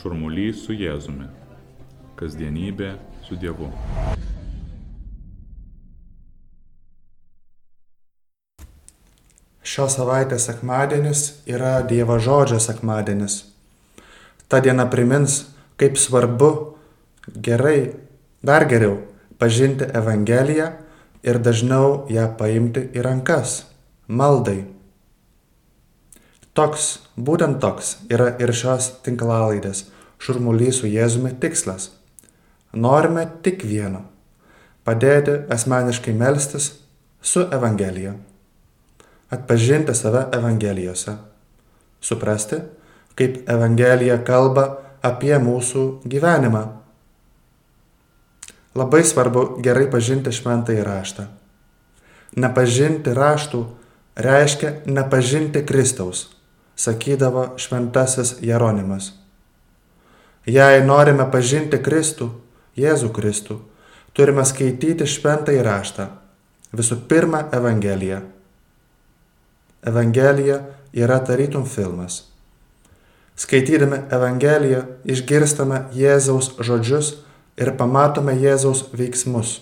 Šurmulys su Jėzumi. Kasdienybė su Dievu. Šios savaitės sekmadienis yra Dievo žodžio sekmadienis. Ta diena primins, kaip svarbu gerai, dar geriau pažinti Evangeliją ir dažniau ją paimti į rankas - maldai. Toks, būtent toks yra ir šios tinklalaidės šurmulys su Jėzumi tikslas. Norime tik vieno - padėti asmeniškai melstis su Evangelija atpažinti save Evangelijose, suprasti, kaip Evangelija kalba apie mūsų gyvenimą. Labai svarbu gerai pažinti šventąjį raštą. Nepažinti raštų reiškia nepažinti Kristaus, sakydavo šventasis Jeronimas. Jei norime pažinti Kristų, Jėzų Kristų, turime skaityti šventąjį raštą, visų pirma Evangeliją Evangelija yra tarytum filmas. Skaitydami Evangeliją išgirstame Jėzaus žodžius ir pamatome Jėzaus veiksmus.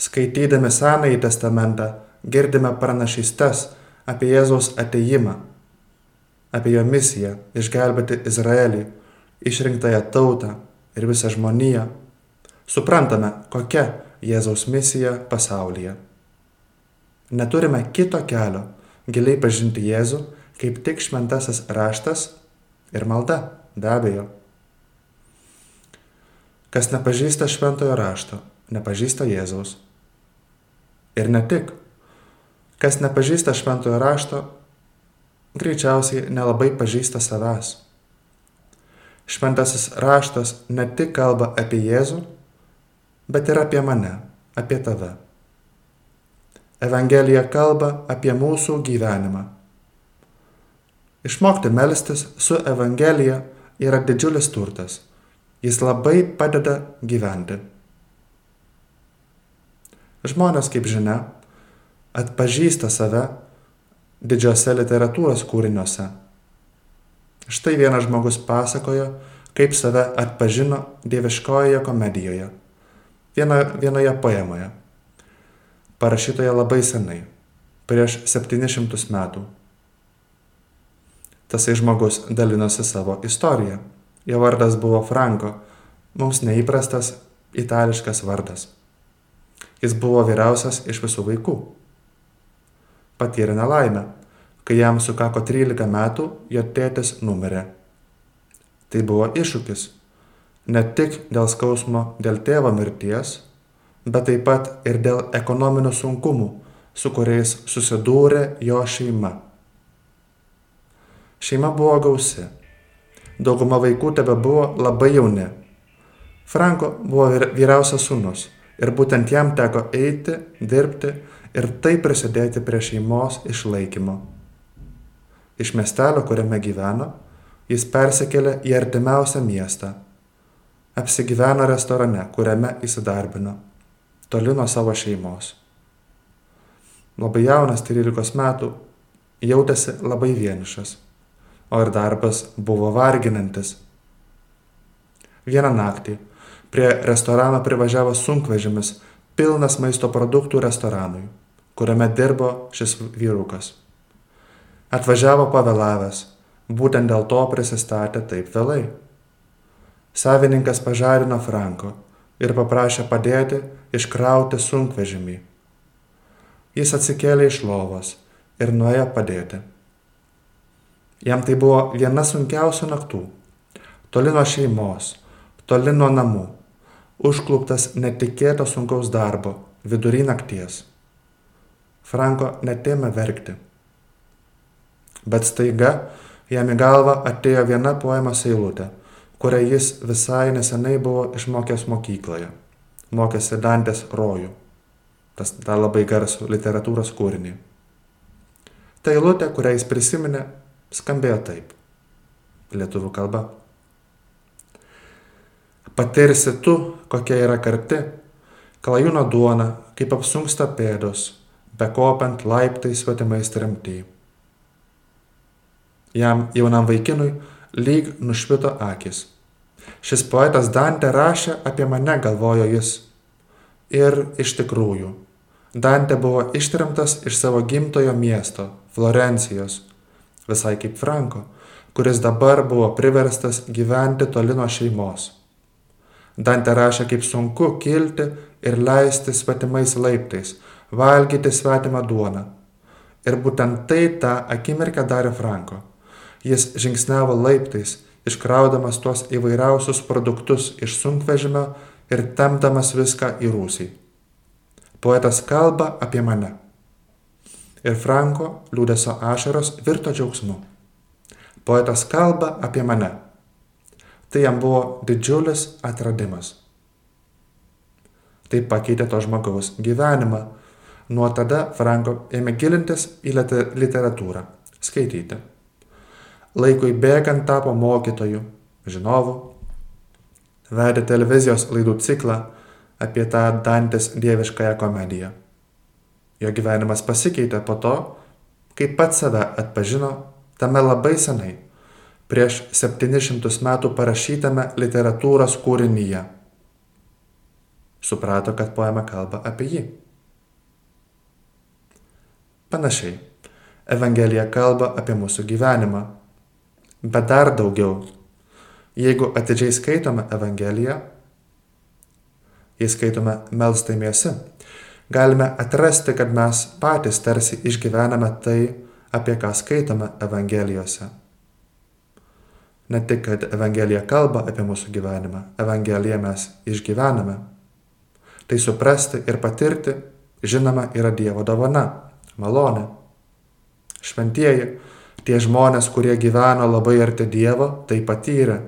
Skaitydami Senąjį testamentą girdime pranašystes apie Jėzaus ateimą, apie jo misiją išgelbėti Izraelį, išrinktąją tautą ir visą žmoniją. Suprantame, kokia Jėzaus misija pasaulyje. Neturime kito kelio giliai pažinti Jėzų, kaip tik šventasis raštas ir malda, be abejo. Kas nepažįsta šventojo rašto, nepažįsta Jėzaus. Ir ne tik. Kas nepažįsta šventojo rašto, greičiausiai nelabai pažįsta savęs. Šventasis raštas ne tik kalba apie Jėzų, bet ir apie mane, apie tave. Evangelija kalba apie mūsų gyvenimą. Išmokti melstis su Evangelija yra didžiulis turtas. Jis labai padeda gyventi. Žmonės, kaip žinia, atpažįsta save didžiose literatūros kūriniuose. Štai vienas žmogus pasakojo, kaip save atpažino dieviškojoje komedijoje, viena, vienoje poemoje parašytoje labai senai, prieš 700 metų. Tasai žmogus dalinosi savo istoriją. Jo vardas buvo Franko, mums neįprastas itališkas vardas. Jis buvo vyriausias iš visų vaikų. Patyrė nelaimę. Kai jam sukako 13 metų, jo tėtis numirė. Tai buvo iššūkis. Ne tik dėl skausmo dėl tėvo mirties, bet taip pat ir dėl ekonominių sunkumų, su kuriais susidūrė jo šeima. Šeima buvo gausi. Dauguma vaikų tebe buvo labai jauni. Franko buvo vyriausias sūnus ir būtent jam teko eiti, dirbti ir taip prisidėti prie šeimos išlaikymo. Iš miestelio, kuriame gyveno, jis persikėlė į artimiausią miestą. Apsigyveno restorane, kuriame įsidarbino toli nuo savo šeimos. Labai jaunas, 13 metų, jautėsi labai vienišas, o ir darbas buvo varginantis. Vieną naktį prie restorano privažiavo sunkvežimis pilnas maisto produktų restoranui, kuriame dirbo šis vyrukas. Atvažiavo pavėlavęs, būtent dėl to prisistatė taip vėlai. Savininkas pažarino Franko ir paprašė padėti iškrauti sunkvežimį. Jis atsikėlė iš lovos ir nuėjo padėti. Jam tai buvo viena sunkiausių naktų. Toli nuo šeimos, toli nuo namų, užkluptas netikėto sunkaus darbo vidury nakties. Franko netėmė verkti. Bet staiga jam į galvą atėjo viena poemos eilutė kurią jis visai nesenai buvo išmokęs mokykloje. Mokėsi Dantės rojų. Tas tą labai garsų literatūros kūrinį. Ta eilutė, kurią jis prisiminė, skambėjo taip. Lietuvų kalba. Patirsi tu, kokia yra karti, klajūno duona, kaip apsunksta pėdos, bekopiant laiptai svetimais tremty. Jam jaunam vaikinui lyg nušvito akis. Šis poetas Dante rašė apie mane, galvojo jis. Ir iš tikrųjų, Dante buvo ištrimtas iš savo gimtojo miesto, Florencijos, visai kaip Franko, kuris dabar buvo priverstas gyventi toli nuo šeimos. Dante rašė, kaip sunku kilti ir leisti svetimais laiptais, valgyti svetimą duoną. Ir būtent tai tą akimirką darė Franko. Jis žingsniavo laiptais, iškraudamas tuos įvairiausius produktus iš sunkvežimio ir temdamas viską į rūsį. Poetas kalba apie mane. Ir Franko liūdėsio ašaros virto džiaugsmu. Poetas kalba apie mane. Tai jam buvo didžiulis atradimas. Tai pakeitė to žmogaus gyvenimą. Nuo tada Franko ėmė gilintis į literatūrą, skaityti laikui bėgant tapo mokytoju, žinovu, vedė televizijos laidų ciklą apie tą Dantės dieviškąją komediją. Jo gyvenimas pasikeitė po to, kai pats save atpažino tame labai senai, prieš 700 metų parašytame literatūros kūrinyje. Suprato, kad poema kalba apie jį. Panašiai, Evangelija kalba apie mūsų gyvenimą, Bet dar daugiau, jeigu atidžiai skaitome Evangeliją, jei skaitome melstaimiesi, galime atrasti, kad mes patys tarsi išgyvename tai, apie ką skaitome Evangelijose. Ne tik, kad Evangelija kalba apie mūsų gyvenimą, Evangeliją mes išgyvename. Tai suprasti ir patirti, žinoma, yra Dievo dovana, malonė. Šventieji Tie žmonės, kurie gyveno labai arti Dievo, tai patyrė.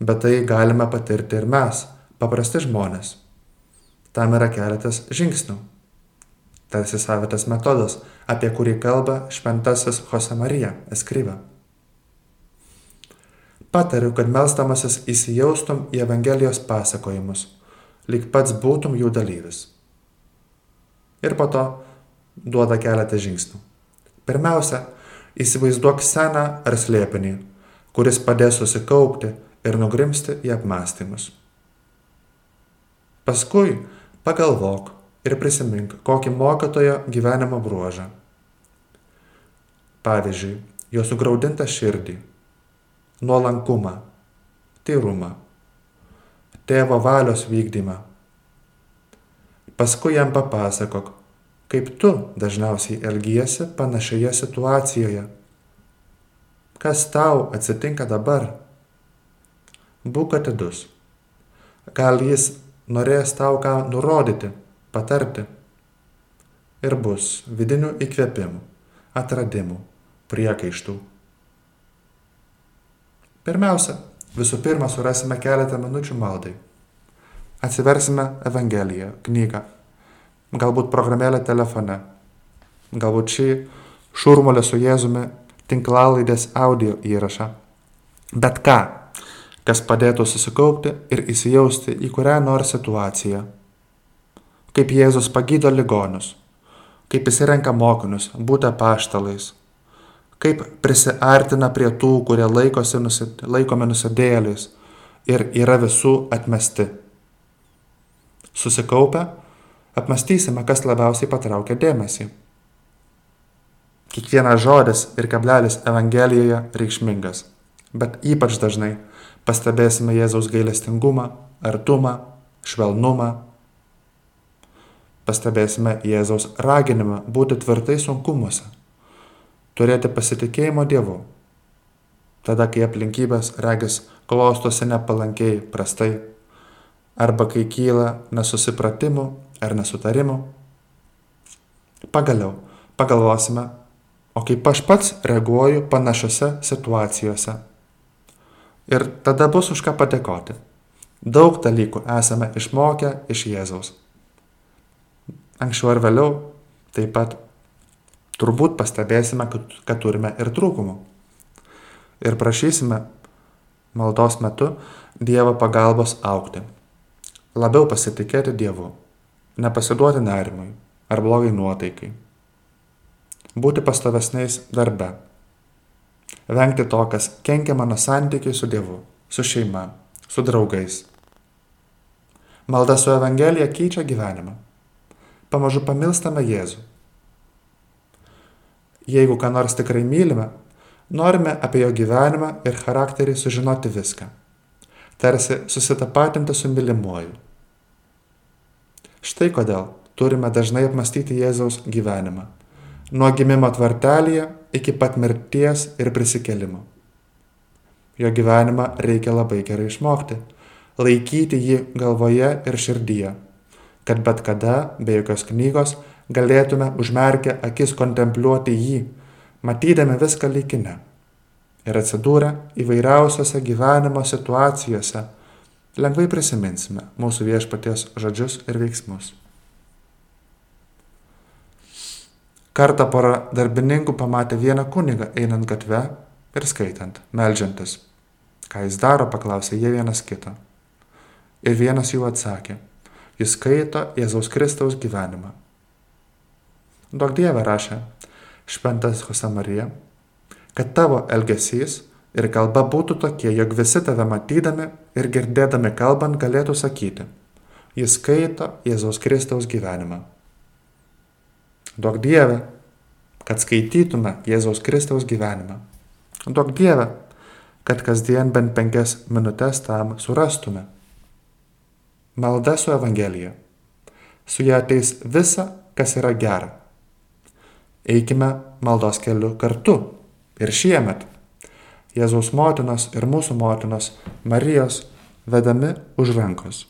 Bet tai galime patirti ir mes, paprasti žmonės. Tam yra keletas žingsnių. Tarsi savitas metodas, apie kurį kalba šventasis Jose Marija Eskryva. Patariu, kad melstamasis įsijaustum į Evangelijos pasakojimus, lyg pats būtum jų dalyvis. Ir po to duoda keletą žingsnių. Pirmiausia, Įsivaizduok seną ar slėpinį, kuris padės susikaupti ir nugrimsti į apmąstymus. Paskui pagalvok ir prisimink kokį mokytojo gyvenimo bruožą. Pavyzdžiui, jo sugraudintą širdį, nuolankumą, tyrumą, tėvo valios vykdymą. Paskui jam papasakok, kaip tu dažniausiai elgiesi panašioje situacijoje. Kas tau atsitinka dabar? Būk atidus. Gal jis norės tau ką nurodyti, patarti. Ir bus vidinių įkvėpimų, atradimų, priekaištų. Pirmiausia, visų pirma surasime keletą minučių maldai. Atsiversime Evangeliją, knygą galbūt programėlę telefone, galbūt šį šurmulę su Jėzumi tinklalaidės audio įrašą. Bet ką, kas padėtų susikaupti ir įsijausti į kurią nors situaciją. Kaip Jėzus pagydo ligonius, kaip jis renka mokinius būti paštalais, kaip prisiartina prie tų, kurie laikosi, nusid, laikomi nusidėliais ir yra visų atmesti. Susikaupę apmastysime, kas labiausiai patraukia dėmesį. Kiekvienas žodis ir kablelis Evangelijoje reikšmingas, bet ypač dažnai pastebėsime Jėzaus gailestingumą, artumą, švelnumą. Pastebėsime Jėzaus raginimą būti tvirtai sunkumuose, turėti pasitikėjimo Dievu. Tada, kai aplinkybės regis klostosi nepalankiai, prastai, arba kai kyla nesusipratimų ar nesutarimų. Pagaliau pagalvosime, o kaip aš pats reaguoju panašiose situacijose. Ir tada bus už ką padėkoti. Daug dalykų esame išmokę iš Jėzaus. Anksčiau ar vėliau taip pat turbūt pastebėsime, kad, kad turime ir trūkumų. Ir prašysime maldos metu Dievo pagalbos aukti. Labiau pasitikėti Dievu nepasiduoti nerimui ar blogai nuotaikai, būti pastovesniais darbe, vengti to, kas kenkia mano santykiai su Dievu, su šeima, su draugais. Malda su Evangelija keičia gyvenimą. Pamažu pamilstame Jėzų. Jeigu ką nors tikrai mylime, norime apie jo gyvenimą ir charakterį sužinoti viską. Tarsi susitapatinti su mylimuoju. Štai kodėl turime dažnai apmastyti Jėzaus gyvenimą. Nuo gimimo tvartelėje iki pat mirties ir prisikelimo. Jo gyvenimą reikia labai gerai išmokti laikyti jį galvoje ir širdyje, kad bet kada, be jokios knygos, galėtume užmerkę akis kontempliuoti jį, matydami viską likinę ir atsidūrę įvairiausiose gyvenimo situacijose, lengvai prisiminsime mūsų viešpaties žodžius ir veiksmus. Kartą pora darbininkų pamatė vieną kunigą einant gatve ir skaitant, melžiantis. Ką jis daro, paklausė jie vienas kitą. Ir vienas jų atsakė, jis skaito Jėzaus Kristaus gyvenimą. Daug Dieve rašė šventas Jose Marija, kad tavo elgesys ir kalba būtų tokie, jog visi tave matydami ir girdėdami kalbant galėtų sakyti, jis skaito Jėzaus Kristaus gyvenimą. Daug Dieve, kad skaitytume Jėzaus Kristaus gyvenimą. Daug Dieve, kad kasdien bent penkias minutės tam surastume. Malda su Evangelija. Su ją ateis visa, kas yra gera. Eikime maldos keliu kartu ir šiemet. Jėzaus motinos ir mūsų motinos Marijos vedami už rankos.